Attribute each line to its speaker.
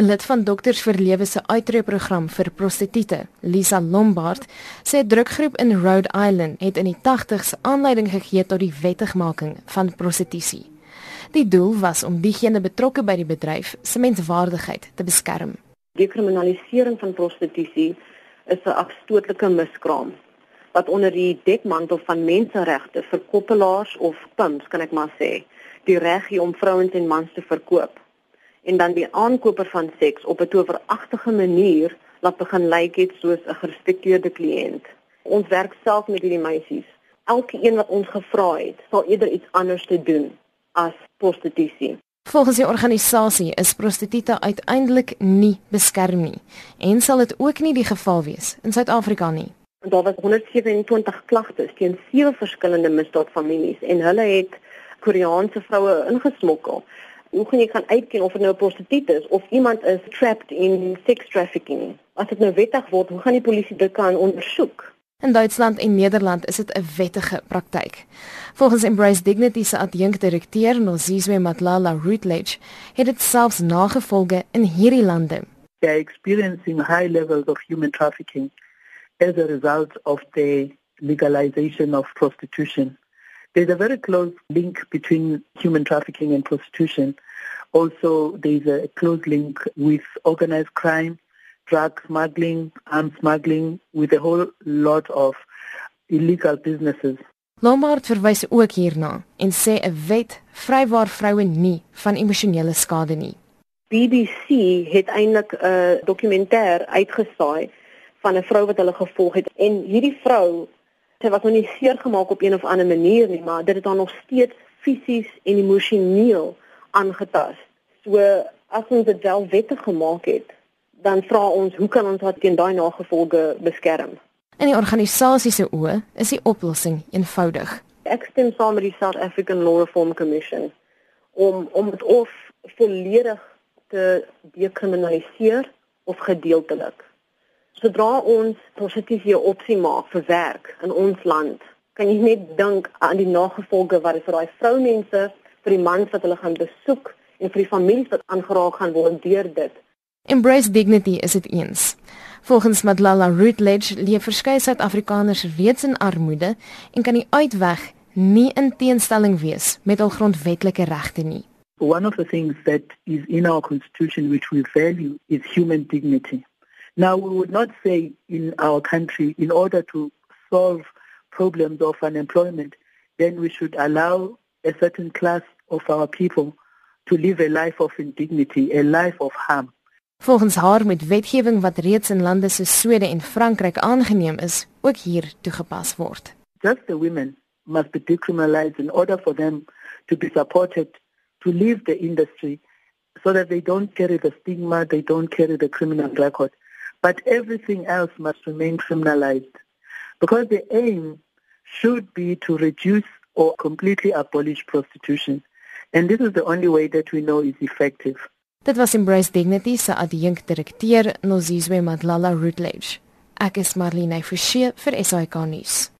Speaker 1: 'n Lid van Dokters vir Lewe se uitreëprogram vir prostituie, Lisa Lombard, sê 'n drukgroep in Rhode Island het in die 80's aanleiding gegee tot die wettigmaking van prostitusie. Die doel was om diegene betrokke by die bedryf se menswaardigheid te beskerm.
Speaker 2: Die kriminalisering van prostitusie is 'n afstootlike miskraam wat onder die dekmantel van menseregte vir koppelaars of pimps, kan ek maar sê, die reg gee om vrouens en mans te verkoop en dan die aankoper van seks op 'n toweragtige manier laat begin lyk het soos 'n gerespekteerde kliënt. Ons werk self met hierdie meisies. Elke een wat ons gevra het, sal eerder iets anders te doen as prostitusie.
Speaker 1: Volgens die organisasie is prostituie uiteindelik nie beskerm nie en sal dit ook nie die geval wees in Suid-Afrika nie.
Speaker 2: Daar was 127 klagtes teen sewe verskillende misdaadfamilies en hulle het Koreaanse vroue ingesmokkel. Hoe gaan jy kan uitken of dit nou 'n prostituut is of iemand is trapped in sex trafficking? As dit nou wettig word, hoe gaan die polisie dit kan ondersoek?
Speaker 1: In Duitsland en Nederland is dit 'n wettige praktyk. Volgens Embrace Dignity se adjunkdirekteur Nozizwe Matlala Routledge het dit selfs nagevolge in hierdie lande.
Speaker 3: They are experiencing high levels of human trafficking as a result of the legalization of prostitution. There's a very close link between human trafficking and prostitution. Also, there's a close link with organized crime, drug smuggling, arms smuggling, with a whole lot of illegal businesses.
Speaker 1: Lombard verwys ook hierna en sê 'n wet vrywaar vroue nie van emosionele skade nie.
Speaker 2: BBC het eintlik 'n dokumentêr uitgesaai van 'n vrou wat hulle gevolg het en hierdie vrou sy was nog nie seer gemaak op een of ander manier nie, maar dit het haar nog steeds fisies en emosioneel aangetast. So as ons dit wel wettig gemaak het, dan vra ons hoe kan ons dit teen daai nagevolge beskerm?
Speaker 1: In die organisasie se oë is die oplossing eenvoudig.
Speaker 2: Ek stem saam met die South African Law Reform Commission om om dit of volledig te dekriminaliseer of gedeeltelik sodra ons positiewe opsie maak vir werk in ons land, kan jy net dink aan die nagevolge wat dit vir daai vroumense, vir die mans wat hulle gaan besoek en vir die families wat aangeraak gaan word deur dit.
Speaker 1: Embrace dignity is dit eens. Volgens Madlala Routledge leef verskeie Suid-Afrikaners reeds in armoede en kan die uitweg nie in teenstelling wees met hul grondwetlike regte nie.
Speaker 3: One of the things that is in our constitution which we value is human dignity. Now, we would not say in our country, in order to solve problems of unemployment, then we should allow a certain class of our people to live a life of indignity, a life of harm.
Speaker 1: Volgens haar moet wetgewing wat reeds in lande soos Swede en Frankryk aangeneem is, ook hier toegepas word.
Speaker 3: Just the women must be decriminalized in order for them to be supported to leave the industry so that they don't carry the stigma, they don't carry the criminal record. But everything else must remain criminalized because the aim should be to reduce or completely abolish prostitution. And this is the only way that we know is effective.
Speaker 1: Dit was Embrace Dignity se adjunkdirekteur Nozizwe Madlala Routledge. Ek is Marlene Forsie vir SAK nuus.